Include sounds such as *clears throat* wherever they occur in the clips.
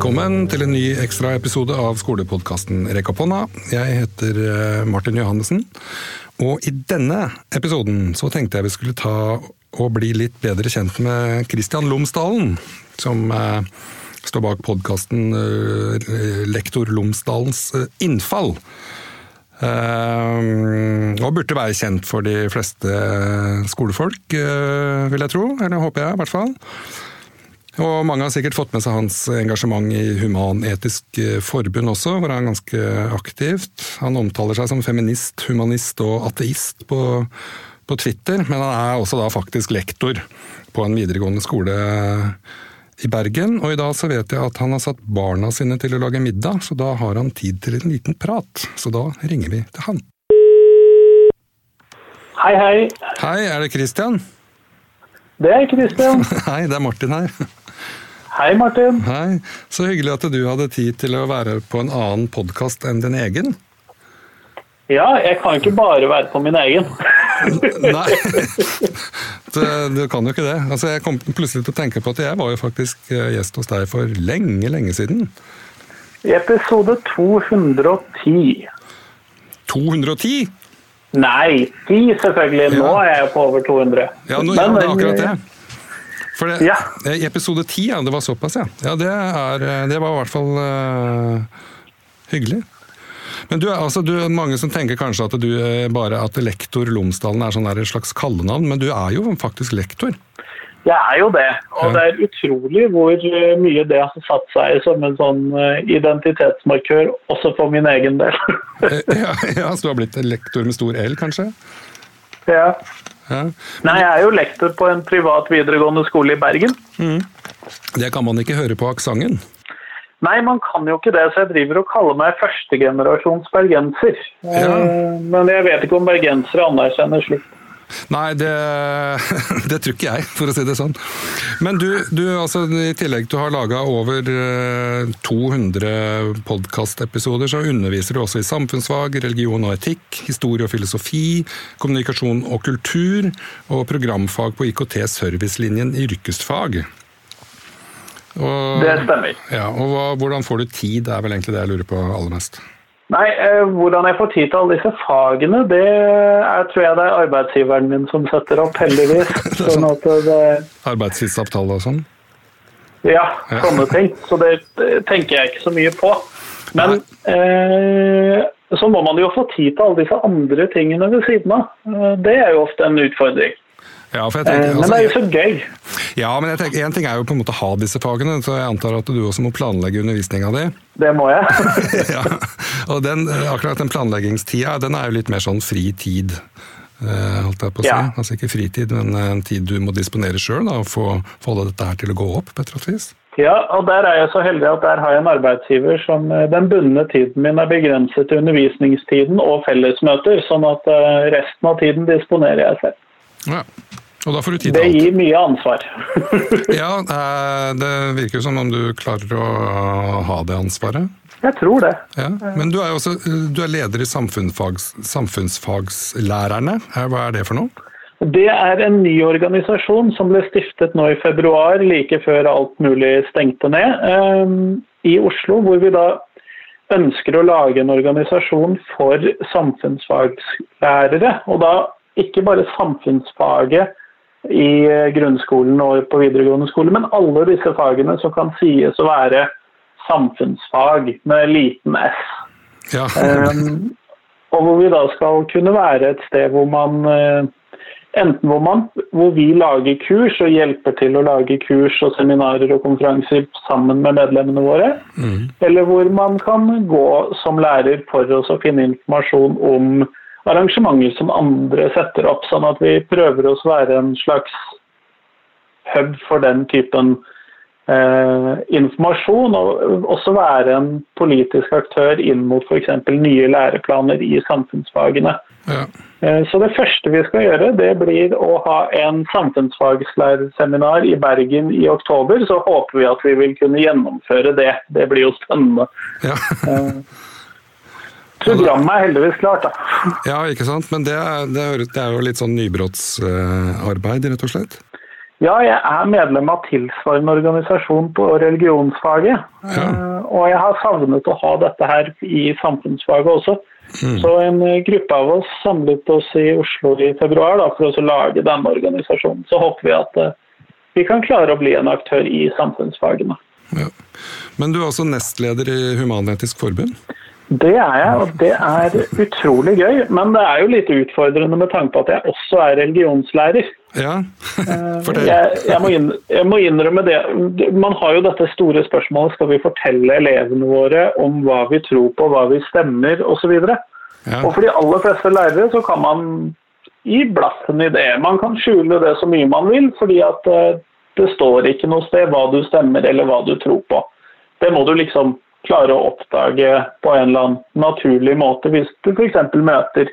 Velkommen til en ny ekstraepisode av skolepodkasten Rekk opp. Jeg heter eh, Martin Johannessen. Og i denne episoden så tenkte jeg vi skulle ta og bli litt bedre kjent med Christian Lomsdalen, som eh, står bak podkasten eh, Lektor Lomsdalens innfall. Og burde være kjent for de fleste skolefolk, vil jeg tro. Eller håper jeg, i hvert fall. Og mange har sikkert fått med seg hans engasjement i Human-Etisk Forbund også, hvor han er ganske aktivt. Han omtaler seg som feminist, humanist og ateist på, på Twitter, men han er også da faktisk lektor på en videregående skole i Bergen, og i dag så vet jeg at han har satt barna sine til å lage middag, så da har han tid til en liten prat. Så da ringer vi til han. Hei, hei. Hei, er det Christian? Det er Kristian. *laughs* Hei, det er Martin her. Hei, Martin. Hei, Så hyggelig at du hadde tid til å være på en annen podkast enn din egen. Ja, jeg kan ikke bare være på min egen. *laughs* Nei, du, du kan jo ikke det. Altså, jeg kom plutselig til å tenke på at jeg var jo faktisk eh, gjest hos deg for lenge, lenge siden. I episode 210. 210? Nei, 10 selvfølgelig. Nå Ja. er jeg på over 200. Ja, nå, ja det er akkurat det. For det, Ja. Episode 10, ja, det var såpass, ja. ja det, er, eh, det var i hvert fall uh, hyggelig. Men du, altså, du mange som tenker kanskje at du er bare at lektor Lomsdalen er sånn der et slags kallenavn, men du er jo faktisk lektor. Jeg er jo det, og Ja. det er utrolig hvor eh, mye det har satt seg som en sånn eh, identitetsmarkør, også for min egen del. *laughs* Eh, ja, *laughs* ja, Så du har blitt lektor med stor L, kanskje? ja. Ja. Nei, jeg er jo lektor på en privat videregående skole i Bergen. Det kan man ikke høre på aksenten. Nei, man kan jo ikke det, så jeg driver og kaller meg førstegenerasjons bergenser. Ja. Eh, Men jeg vet ikke om bergensere anerkjenner slikt. Nei, det, *laughs* det tror ikke jeg, for å si det sånn. Men du, du altså, i tillegg til å ha laga over eh, 200 podkastepisoder, så underviser du også i samfunnsfag, religion og etikk, historie og filosofi, kommunikasjon og kultur, og programfag på IKT-servicelinjen i yrkesfag. Og, Det stemmer. ja, og hva, hvordan får du tid, det er vel egentlig det jeg lurer på aller mest. Nei, eh, hvordan jeg får tid til alle disse fagene, det er, tror jeg det er arbeidsgiveren min som setter opp, heldigvis. *laughs* Sånn at det, Arbeidstidsavtale og sånn? ja, sånne ting. Så det eh, tenker jeg ikke så mye på. Men eh, så må man jo få tid til alle disse andre tingene ved siden av. Eh, Det er jo ofte en utfordring. Ja, for jeg Eh, tenker, Men altså, det er jo så gøy. Ja, men jeg tenker, En ting er jo på en måte å ha disse fagene, så jeg antar at du også må planlegge undervisninga di. Det må jeg. *laughs* *laughs* ja. Og den, akkurat den planleggingstida, den er jo litt mer sånn fri tid. eh, holdt jeg på å si. Ja. Altså ikke fritid, men en tid du må disponere sjøl og få, få dette her til å gå opp på et eller annet vis. Ja, og der er jeg så heldig at der har jeg en arbeidsgiver som eh, den bundne tiden min er begrenset til undervisningstiden og fellesmøter, sånn at eh, resten av tiden disponerer jeg selv. Ja. Og da får du tid Det til alt. gir mye ansvar. *laughs* *laughs* Ja, eh, Det virker jo som om du klarer å ha det ansvaret. Jeg tror det. Ja. Men du er også du er leder i samfunnsfags, samfunnsfagslærerne. Eh, Hva er det for noe? Det er en ny organisasjon som ble stiftet nå i februar, like før alt mulig stengte ned, eh, i Oslo, hvor vi da ønsker å lage en organisasjon for samfunnsfagslærere. Og da ikke bare samfunnsfaget i eh, grunnskolen og på videregående skole, men alle disse fagene som kan sies å være samfunnsfag med liten s. Ja. Um, og hvor vi da skal kunne være et sted hvor man eh, Enten hvor, man, hvor vi lager kurs og hjelper til å lage kurs og seminarer og konferanser sammen med medlemmene våre, eller hvor man kan gå som lærer for oss å finne informasjon om arrangementer som andre setter opp, sånn at vi prøver å være en slags hub for den typen eh, informasjon, og også være en politisk aktør inn mot f.eks. nye læreplaner i samfunnsfagene. ja. Eh, Så det første vi skal gjøre, det blir å ha en samfunnsfaglærerseminar i Bergen i oktober. Så håper vi at vi vil kunne gjennomføre det. Det blir jo spennende. ja. Programmet er heldigvis klart, da. Ja, ikke sant? Men det er, det er, jo litt sånn nybrottsarbeid, rett og slett? Ja, jeg er medlem av tilsvarende organisasjon på religionsfaget. Ja. Eh, Og jeg har savnet å ha dette her i samfunnsfaget også. Så en eh, gruppe av oss samlet oss i Oslo i februar da, for å lage denne organisasjonen. Så håper vi at eh, vi kan klare å bli en aktør i samfunnsfagene. Ja. Men du er også nestleder i Human-Etisk Forbund? Det er jeg, og det er utrolig gøy. Men det er jo litt utfordrende med tanke på at jeg også er religionslærer. Ja, fortell. Jeg, jeg, må inn, jeg må innrømme det. Man har jo dette store spørsmålet skal vi fortelle elevene våre om hva vi tror på, hva vi stemmer osv. Ja. Og for de aller fleste lærere så kan man gi blaffen i det. Man kan skjule det så mye man vil, fordi at eh, det står ikke noe sted hva du stemmer eller hva du tror på. Det må du liksom klare å oppdage på en eller annen naturlig måte hvis du f.eks. møter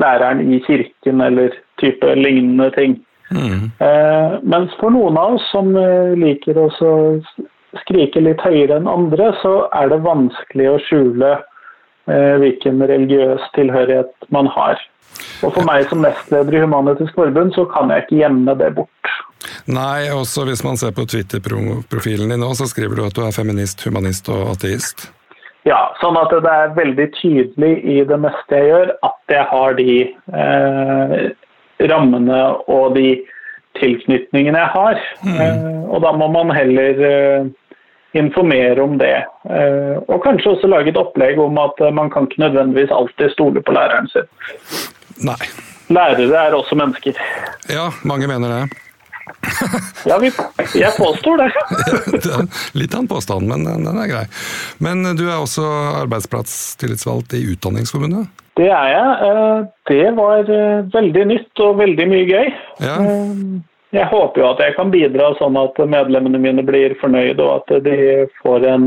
læreren i kirken eller type lignende ting. Mm. Eh, mens for noen av oss som eh, liker å skrike litt høyere enn andre, så er det vanskelig å skjule eh, hvilken religiøs tilhørighet man har. Og for meg som nestleder i Human-Etisk Forbund, så kan jeg ikke gjemme det bort. Nei, også hvis man ser på Twitter-profilen din nå, så skriver du at du er feminist, humanist og ateist. Ja, sånn at det er veldig tydelig i det meste jeg gjør, at jeg har de eh, rammene og de tilknytningene jeg har. Eh, og da må man heller eh, informere om det. Eh, og kanskje også lage et opplegg om at eh, man kan ikke nødvendigvis alltid stole på læreren sin. Nei. Lærere er også mennesker. Ja, mange mener det. Ja, jeg påstår det. *laughs* Litt av en påstand, men den er grei. Men du er også arbeidsplasstillitsvalgt i Utdanningsforbundet? Det er jeg. Eh, Det var eh, veldig nytt og veldig mye gøy. Ja. Eh, Jeg håper jo at jeg kan bidra sånn at medlemmene mine blir fornøyde, og at de får en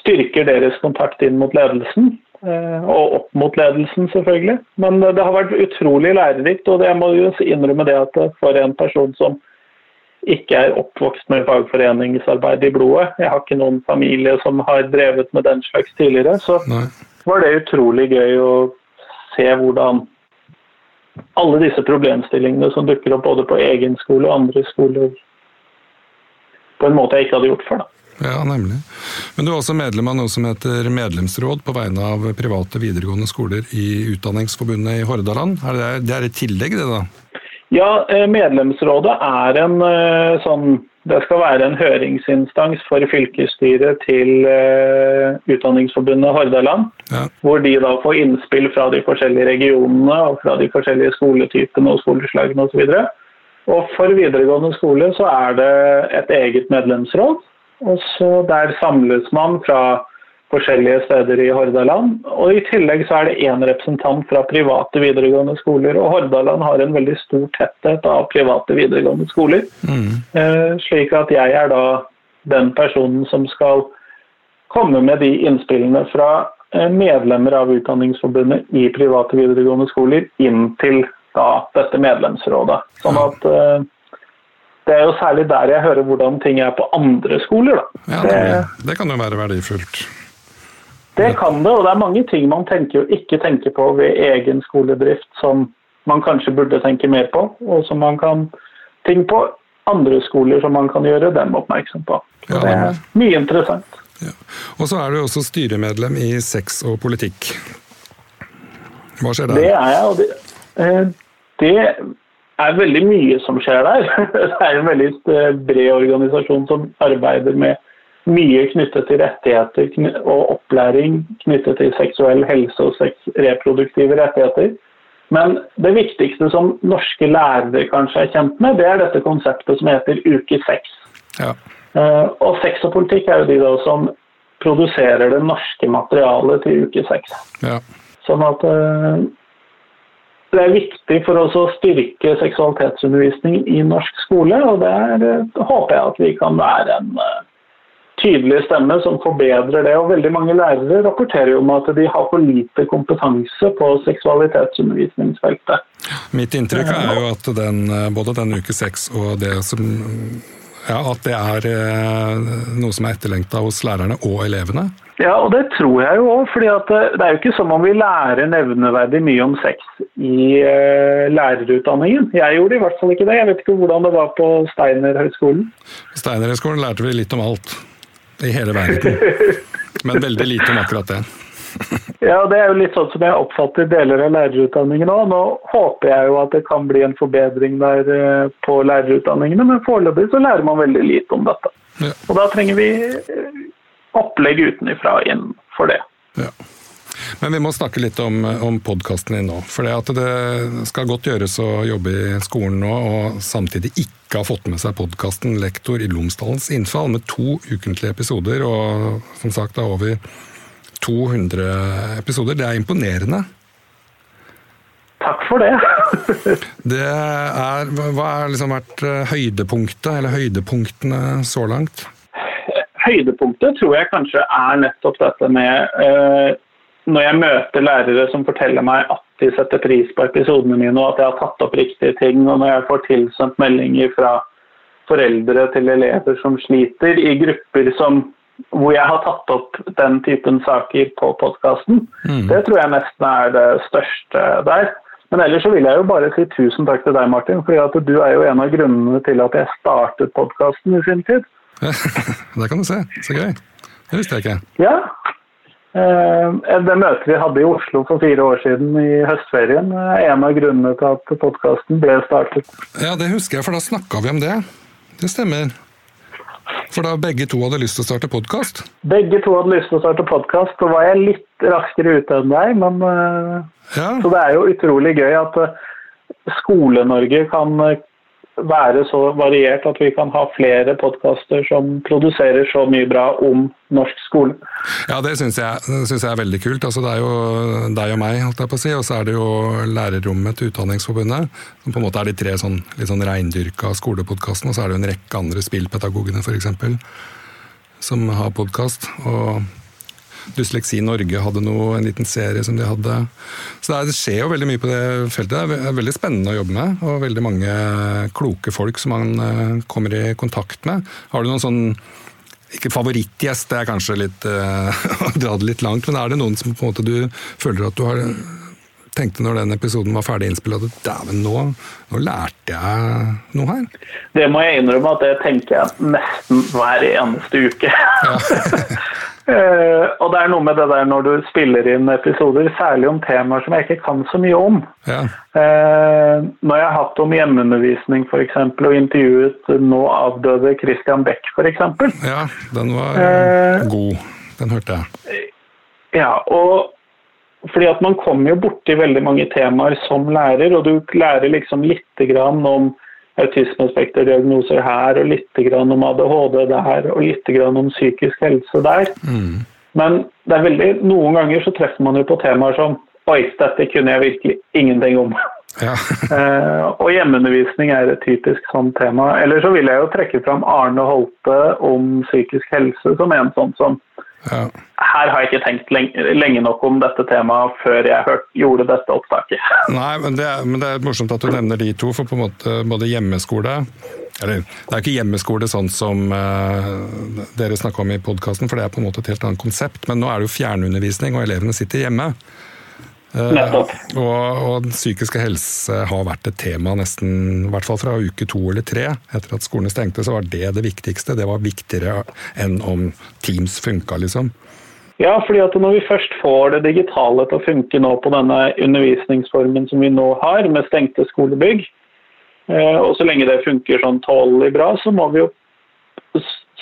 styrker deres kontakt inn mot ledelsen. Eh, Og opp mot ledelsen, selvfølgelig. Men det har vært utrolig lærerikt, og jeg må jo innrømme det at for en person som ikke er oppvokst med fagforeningsarbeid i blodet, jeg har ikke noen familie som har drevet med den slags tidligere, så Nei. var det utrolig gøy å se hvordan alle disse problemstillingene som dukker opp både på egen skole og andre skoler, på en måte jeg ikke hadde gjort før. da. Ja, nemlig. Men du er også medlem av noe som heter medlemsråd på vegne av private videregående skoler i Utdanningsforbundet i Hordaland. Er det, det er et tillegg, det da? Ja, eh, medlemsrådet er en eh, sånn Det skal være en høringsinstans for fylkesstyret til eh, Utdanningsforbundet Hordaland. Ja. Hvor de da får innspill fra de forskjellige regionene og fra de forskjellige skoletypene og skoleslagene osv. Og for videregående skole så er det et eget medlemsråd. Og så Der samles man fra forskjellige steder i Hordaland. Og i tillegg så er det én representant fra private videregående skoler. Og Hordaland har en veldig stor tetthet av private videregående skoler. Mm. Eh, slik at jeg er da den personen som skal komme med de innspillene fra eh, medlemmer av Utdanningsforbundet i private videregående skoler inn til da dette medlemsrådet. Sånn at eh, det er jo særlig der jeg hører hvordan ting er på andre skoler. Da. Ja, det, det kan jo være verdifullt. det kan det, og det er mange ting man tenker og ikke tenker på ved egen skoledrift som man kanskje burde tenke mer på, og som man kan ting på andre skoler som man kan gjøre dem oppmerksom på. Ja, det er mye interessant. Ja. Og så er du også styremedlem i Sex og politikk. Hva skjer der? Det er jeg, og det, eh, det er veldig mye som skjer der. *laughs* Det er en veldig eh, bred organisasjon som arbeider med mye knyttet til rettigheter og opplæring knyttet til seksuell helse og reproduktive rettigheter. Men det viktigste som norske lærere kanskje er kjent med, det er dette konseptet som heter uke seks. Ja. Eh, Og sex og politikk er jo de da som produserer det norske materialet til uke seks. ja. Sånn at eh, det er viktig for oss å styrke seksualitetsundervisning i norsk skole, og der eh, håper jeg at vi kan være en eh, tydelig stemme som forbedrer det. Og veldig mange lærere rapporterer jo om at de har for lite kompetanse på seksualitetsundervisningsfeltet. Mitt inntrykk er jo at den, eh, både den uke seks og det som ja, At det er noe som er etterlengta hos lærerne og elevene. Ja, og det tror jeg jo òg. For det er jo ikke som om vi lærer nevneverdig mye om sex i uh, lærerutdanningen. Jeg gjorde i hvert fall ikke det. Jeg vet ikke hvordan det var på Steinerhøgskolen. Steinerhøgskolen lærte vi litt om alt. I hele verden. Men veldig lite om akkurat det. *laughs* ja, det er jo litt sånn som jeg oppfatter deler av lærerutdanningen òg. Nå håper jeg jo at det kan bli en forbedring der uh, på lærerutdanningene, men foreløpig så lærer man veldig lite om dette. Ja. Og da trenger vi opplegg utenfra inn for det. Ja. Men vi må snakke litt om, om podkasten din nå. For det, det skal godt gjøres å jobbe i skolen nå og samtidig ikke ha fått med seg podkasten 'Lektor i Lomsdalens innfall' med to ukentlige episoder, og som sagt da over 200 episoder. Det er imponerende. Takk for det. *laughs* det er, hva har liksom vært eh, høydepunktet, eller høydepunktene så langt? Høydepunktet tror jeg kanskje er nettopp dette med uh, når jeg møter lærere som forteller meg at de setter pris på episodene mine, og at jeg har tatt opp riktige ting, og når jeg får tilsendt meldinger fra foreldre til elever som sliter, i grupper som, hvor jeg har tatt opp den typen saker på podkasten, mm. det tror jeg nesten er det største der. Men ellers så vil jeg jo bare si tusen takk til deg, Martin, fordi du er jo en av grunnene til at jeg startet podkasten i sin tid. *laughs* det kan du se. Så gøy. Det visste jeg ikke. Ja, Eh, det møtet vi hadde i Oslo for fire år siden i høstferien, er en av grunnene til at podkasten ble startet. Ja, det husker jeg, for da snakka vi om det. Det stemmer. For da begge to hadde lyst til å starte podkast? Begge to hadde lyst til å starte podkast. Så var jeg litt raskere ute enn deg, men eh, ja. Så det er jo utrolig gøy at eh, Skole-Norge kan være så variert at vi kan ha flere podkaster som produserer så mye bra om norsk skole. Ja, det syns jeg, jeg er veldig kult. Altså, det er jo deg og meg, holdt jeg på å si, og så er det jo lærerrommet til Utdanningsforbundet, som på en måte er de tre sånn, litt sånn reindyrka skolepodkastene, og så er det jo en rekke andre spillpedagogene, f.eks., som har podkast. og Dysleksi Norge hadde noe, en liten serie som de hadde. Så det, skjer jo veldig mye på det feltet. Det er veldig spennende å jobbe med, og veldig mange kloke folk som man eh, kommer i kontakt med. Har du noen sånn ikke favorittgjest, det er kanskje litt uh, *laughs* å dra det litt langt, men er det noen som på en måte du føler at du har tenkte når den episoden var ferdig innspilt at dæven, nå, nå, lærte jeg noe her? Det må jeg innrømme at det tenker jeg nesten hver eneste uke. Ja. *laughs* Uh, og det er noe med det der når du spiller inn episoder, særlig om temaer som jeg ikke kan så mye om. Ja. Uh, når jeg har hatt om hjemmeundervisning f.eks. og intervjuet nå avdøde Christian Beck f.eks. Ja, den var uh, god. Den hørte jeg. Ja, og fordi at man kommer jo borti veldig mange temaer som lærer, og du lærer liksom lite grann om autismespekterdiagnoser her, og litt om ADHD der, og litt om psykisk helse der. Mm. Men det er veldig, noen ganger så treffer man jo på temaer som Oi, dette kunne jeg virkelig ingenting om. Ja. *laughs* eh, og hjemmeundervisning er et typisk sånn tema. Eller så vil jeg jo trekke fram Arne Holte om psykisk helse som en sånn som ja. Her har jeg ikke tenkt lenge, lenge, nok om dette temaet før jeg hørte, gjorde dette opptaket. *laughs* Nei, men det, er, men det, er, morsomt at du nevner de to, for på en måte både hjemmeskole eller, det er ikke hjemmeskole sånn som uh, dere snakka om i podkasten, for det er på en måte et helt annet konsept. Men nå er det jo fjernundervisning, og elevene sitter hjemme. Uh, og, og psykiske helse har vært et tema nesten, i hvert fall fra uke to eller tre. Etter at skolene stengte, så var det det viktigste. Det var viktigere enn om Teams funka, liksom. Ja, fordi at når vi først får det digitale til å funke nå på denne undervisningsformen som vi nå har, med stengte skolebygg, uh, og så lenge det funker sånn tålelig bra, så må vi jo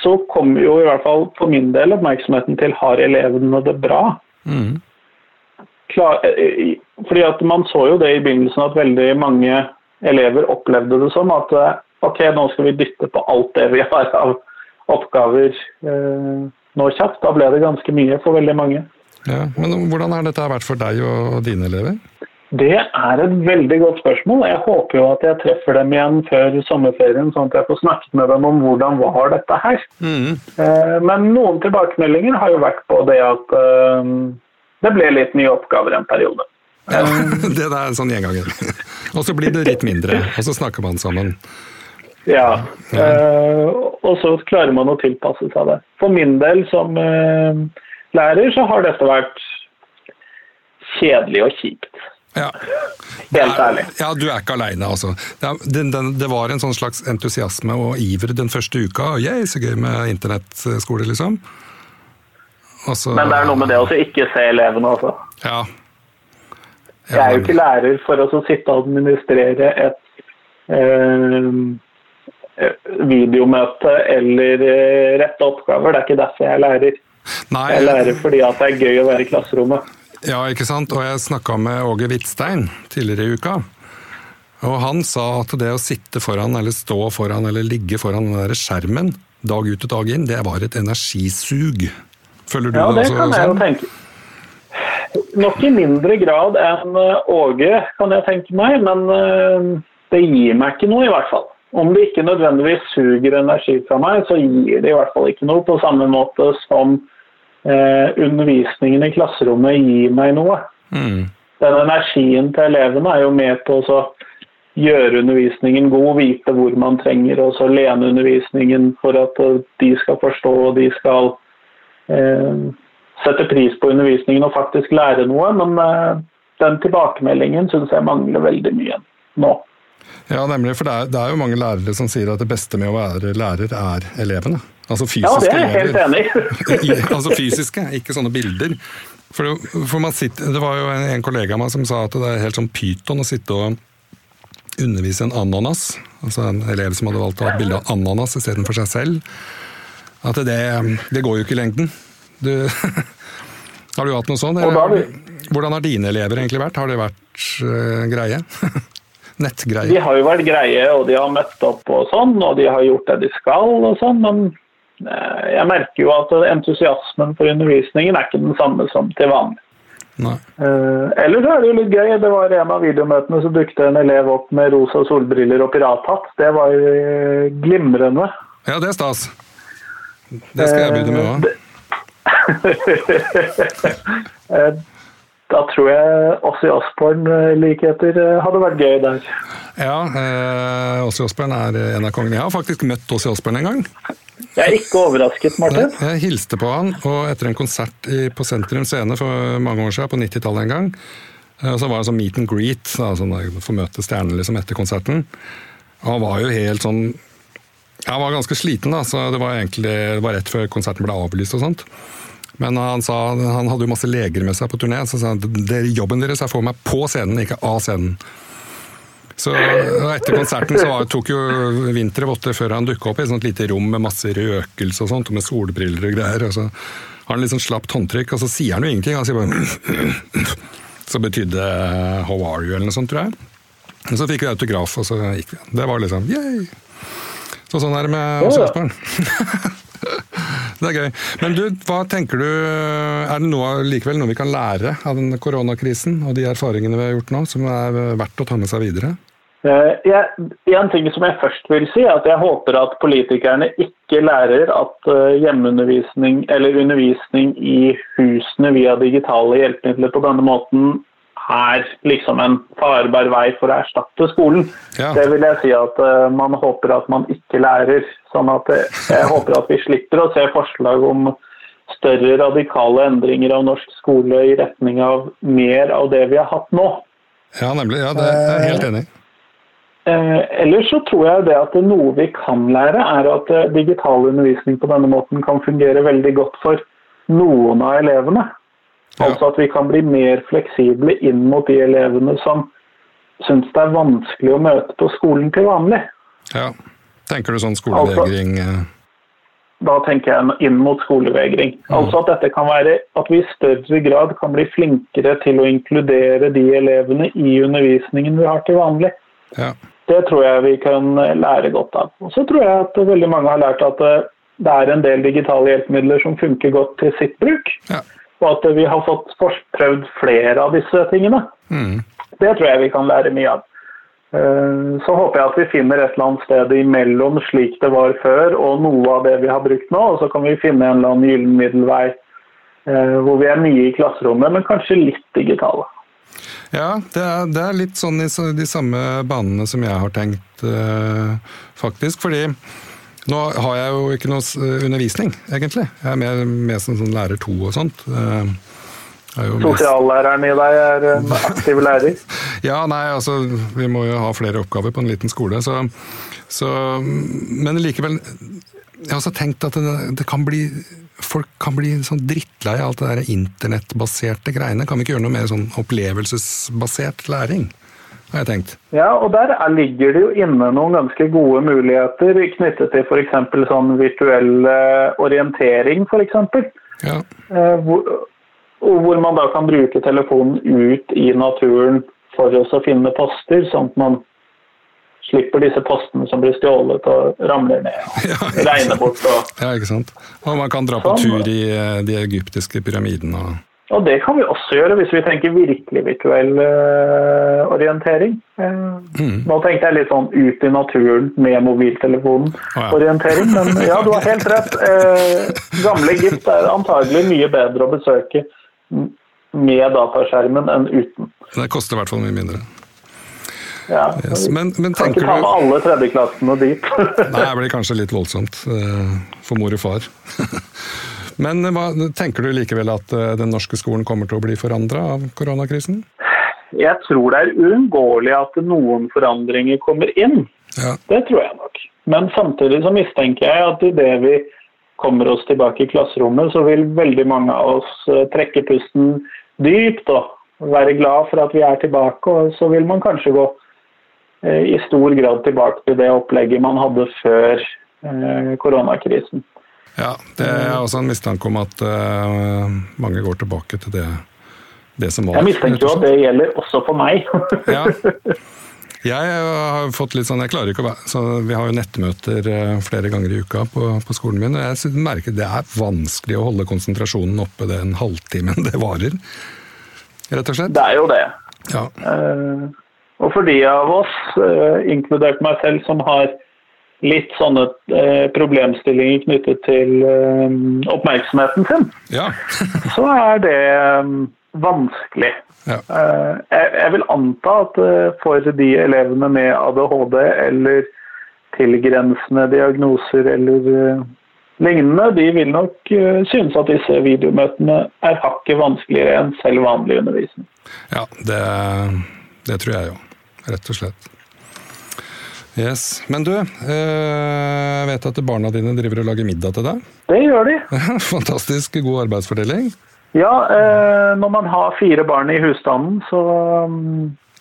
så kommer jo i hvert fall for min del oppmerksomheten til har elevene det bra. Mm klar, eh, fordi at Man så jo det i begynnelsen at veldig mange elever opplevde det som at eh, ok, nå skal vi dytte på alt det vi har av oppgaver eh, nå kjapt. Da ble det ganske mye for veldig mange. Ja, men Hvordan har dette vært for deg og dine elever? Det er et veldig godt spørsmål. Jeg håper jo at jeg treffer dem igjen før sommerferien, sånn at jeg får snakket med dem om hvordan var dette her. Mm. Men noen tilbakemeldinger har jo vært på det at det ble litt nye oppgaver en periode. Ja, *laughs* det er en sånn gjenganger. *laughs* Og så blir det litt mindre, og så snakker man sammen. Ja, ja. Uh, og så klarer man å tilpasse seg det. For min del som uh, lærer, så har dette vært kjedelig og kjipt. Ja. Helt ærlig. Ja, du er ikke aleine, altså. Det, det, det, var en sånn slags entusiasme og iver den første uka. Yeah, så gøy med internettskole, liksom. Også, Men det er noe med det å ikke se elevene altså. Ja. Jeg er jo ikke lærer for å sitte og administrere et eh, videomøte eller eh, rette oppgaver. Det er ikke derfor jeg er lærer. Nei. Jeg er lærer fordi at det er gøy å være i klasserommet. Ja, ikke sant. Og jeg snakka med Åge Hvitstein tidligere i uka. Og han sa at det å sitte foran, eller stå foran, eller ligge foran den der skjermen dag ut og dag inn, det var et energisug. Føler du ja, det, det også? Ja, det kan jeg jo tenke. Nok i mindre grad enn eh, Åge, kan jeg tenke meg. Men eh, det gir meg ikke noe, i hvert fall. Om det ikke nødvendigvis suger energi fra meg, så gir det i hvert fall ikke noe. På samme måte som eh, undervisningen i klasserommet gir meg noe. Mm. Den energien til elevene er jo med på å gjøre undervisningen god, vite hvor man trenger å lene undervisningen for at de skal forstå og de skal eh, sette pris på undervisningen og faktisk lærer noe. Men eh, den tilbakemeldingen syns jeg mangler veldig mye nå. Ja, nemlig. For det er, det er, jo mange lærere som sier at det beste med å være lærer er elevene. Altså fysiske ja, det er jeg helt enig *laughs* i. altså fysiske, ikke sånne bilder. For, for sitter, det var jo en, en kollega av meg som sa at det er helt sånn pyton å sitte og undervise en ananas. Altså en elev som hadde valgt å ha bilde av ananas istedenfor seg selv. At det, det går jo ikke i lengden. Du, *laughs* har du hatt noe sånt? Hvordan har dine elever egentlig vært? Har det vært uh, greie? *laughs* Nettgreie? De har jo vært greie, og de har møtt opp og sånn, og de har gjort det de skal og sånn, men Eh, jeg merker jo at entusiasmen for undervisningen er ikke den samme som til vanlig. Nei. Uh, ellers er det jo litt gøy. Det var en av videomøtene så dukket en elev opp med rosa solbriller og pirathatt. Det var jo glimrende. Ja, det er stas. Det skal jeg begynne med òg. *laughs* da tror jeg Ossi Osborn-likheter hadde vært gøy der. Ja, eh, Ossi Osborn er en av kongene. Jeg har faktisk møtt Ossi Osborn en gang. Jeg er ikke overrasket, Martin. Jeg hilste på han, og etter en konsert på Sentrum Scene for mange år siden, på 90-tallet en gang, eh, så var det sånn meet and greet, da, sånn få møte stjernene liksom etter konserten. Han var jo helt sånn Han var ganske sliten, da, så det var egentlig det var rett før konserten ble avlyst og sånt. Men han sa han hadde jo masse leger med seg på turné, så sa han jobben deres er å få meg på scenen, ikke av scenen. Så Etter konserten så tok jo Winter votter før han dukka opp i et sånt lite rom med masse røkelse og sånt, og med solbriller og greier. og så har han sånn slapt håndtrykk, og så sier han jo ingenting. Han sier bare *clears throat* Så betydde 'how are you' eller noe sånt, tror jeg. Og så fikk vi autograf, og så gikk vi. Det var liksom yay! Så sånn er det med Åse Osborn. *laughs* det er gøy. Men du, hva tenker du Er det noe, likevel noe vi kan lære av den koronakrisen og de erfaringene vi har gjort nå, som er verdt å ta med seg videre? Uh, jeg, en ting som jeg først vil si, er at jeg håper at politikerne ikke lærer at uh, hjemmeundervisning eller undervisning i husene via digitale hjelpemidler på denne måten er liksom en farbar vei for å erstatte skolen. Ja. Det vil jeg si at uh, man håper at man ikke lærer. Sånn at jeg håper at vi slipper å se forslag om større radikale endringer av norsk skole i retning av mer av det vi har hatt nå. Ja, nemlig. Ja, det er jeg helt enig i. Eh, ellers så tror jeg det at noe vi kan lære, er at eh, digital undervisning på denne måten kan fungere veldig godt for noen av elevene. Ja. Altså at vi kan bli mer fleksible inn mot de elevene som syns det er vanskelig å møte på skolen til vanlig. Ja. Tenker du sånn skolevegring? Altså, da tenker jeg inn mot skolevegring. Mm. Altså at dette kan være at vi i større grad kan bli flinkere til å inkludere de elevene i undervisningen vi har til vanlig. Ja. Det tror jeg vi kan lære godt av. Og så tror jeg at veldig mange har lært at eh, det er en del digitale hjelpemidler som funker godt til sitt bruk. Ja. Og at vi har fått prøvd flere av disse tingene. Mm. Det tror jeg vi kan lære mye av. Eh, så håper jeg at vi finner et eller annet sted imellom slik det var før og noe av det vi har brukt nå. Og så kan vi finne en eller annen gyllen middelvei eh, hvor vi er mye i klasserommet, men kanskje litt digitale. Ja, det er, det er, litt sånn i de samme banene som jeg har tenkt, uh, faktisk. Fordi Nå har jeg jo ikke noe undervisning, egentlig. Jeg er mer med som sånn lærer to og sånt. Sosiallæreren i deg er en *laughs* aktiv lærer? ja, nei, altså vi må jo ha flere oppgaver på en liten skole. Så, så Men likevel, jeg har også tenkt at det, det kan bli folk kan bli sånn drittlei av alt det der internettbaserte greiene. Kan vi ikke gjøre noe mer sånn opplevelsesbasert læring? Har jeg tenkt. Ja, og der ligger det jo inne noen ganske gode muligheter knyttet til f.eks. sånn virtuell orientering, f.eks. Ja. Eh, hvor, hvor man da kan bruke telefonen ut i naturen for å finne poster, sånn at man slipper disse postene som blir stjålet og ramler ned og *laughs* ja, regner bort. Og, ja, ikke sant. Og man kan dra på sånn. tur i eh, de egyptiske pyramidene. Og... og det kan vi også gjøre hvis vi tenker virkelig virtuell uh, orientering. Uh, mm. Nå tenkte jeg litt sånn ut i naturen med mobiltelefonen-orientering, oh, ja. men ja, du har helt rett. Uh, gamle Egypt er antagelig mye bedre å besøke med dataskjermen enn uten. Det koster i hvert fall mye mindre. Ja, yes. men, men kan ikke ta med alle tredjeklassene dit. Nei, det blir kanskje litt voldsomt for mor og far. *laughs* Men hva, tenker du likevel at eh, den norske skolen kommer til å bli forandra av koronakrisen? Jeg tror det er uunngåelig at noen forandringer kommer inn. Ja. Det tror jeg nok. Men samtidig så mistenker jeg at idet vi kommer oss tilbake i klasserommet, så vil veldig mange av oss eh, trekke pusten dypt og være glad for at vi er tilbake. Og så vil man kanskje gå Eh, i stor grad tilbake til det opplegget man hadde før koronakrisen. Ja, det er også en mistanke om at uh, mange går tilbake til det, det som var. Jeg mistenker jo at det gjelder også for meg. ja. *laughs* Jeg har fått litt sånn, jeg klarer ikke å være, så Vi har jo nettmøter flere ganger i uka på, på skolen min, og jeg merker det er vanskelig å holde konsentrasjonen oppe den halvtimen det varer. Rett og slett. Det er jo det. Ja. Uh, og for de av oss, uh, inkludert meg selv, som har litt sånne eh, problemstillinger knyttet til eh, oppmerksomheten sin, ja. *laughs* så er det vanskelig. Ja. Jeg vil anta at for de elevene med ADHD eller tilgrensende diagnoser eller lignende, de vil nok synes at disse videomøtene er hakket vanskeligere enn selv vanlig undervisning. Ja, det, det tror jeg jo rett og slett. Yes. Men du, eh, jeg vet at barna dine driver og lager middag til deg? Det gjør de. *laughs* Fantastisk god arbeidsfordeling. Ja, eh, når man har fire barn i husstanden, så,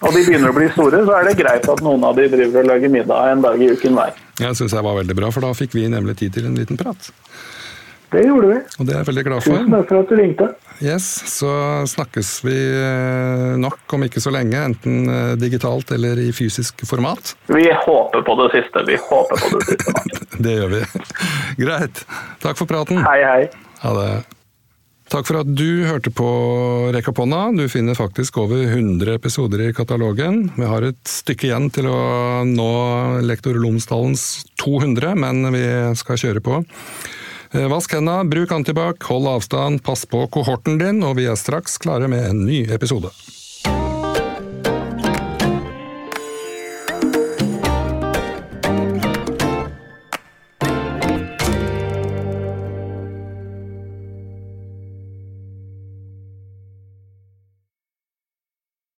og de begynner å bli store, så er det greit at noen av de driver og lager middag en dag i uken hver. Jeg syns jeg var veldig bra, for da fikk vi nemlig tid til en liten prat. Det gjorde vi. Og det er jeg veldig glad for. Tusen takk for at du ringte. Yes, Så snakkes vi eh, nok om ikke så lenge, enten eh, digitalt eller i fysisk format. Vi håper på det siste. Vi håper på det siste. *laughs* det gjør vi. Greit. Takk for praten. Hei, hei. Ha det. Takk for at du hørte på Rekaponna. Du finner faktisk over 100 episoder i katalogen. Vi har et stykke igjen til å nå lektor Lomsdalens 200, men vi skal kjøre på. Eh, vask hendene, bruk antibac, hold avstand, pass på kohorten din, og vi er straks klare med en ny episode.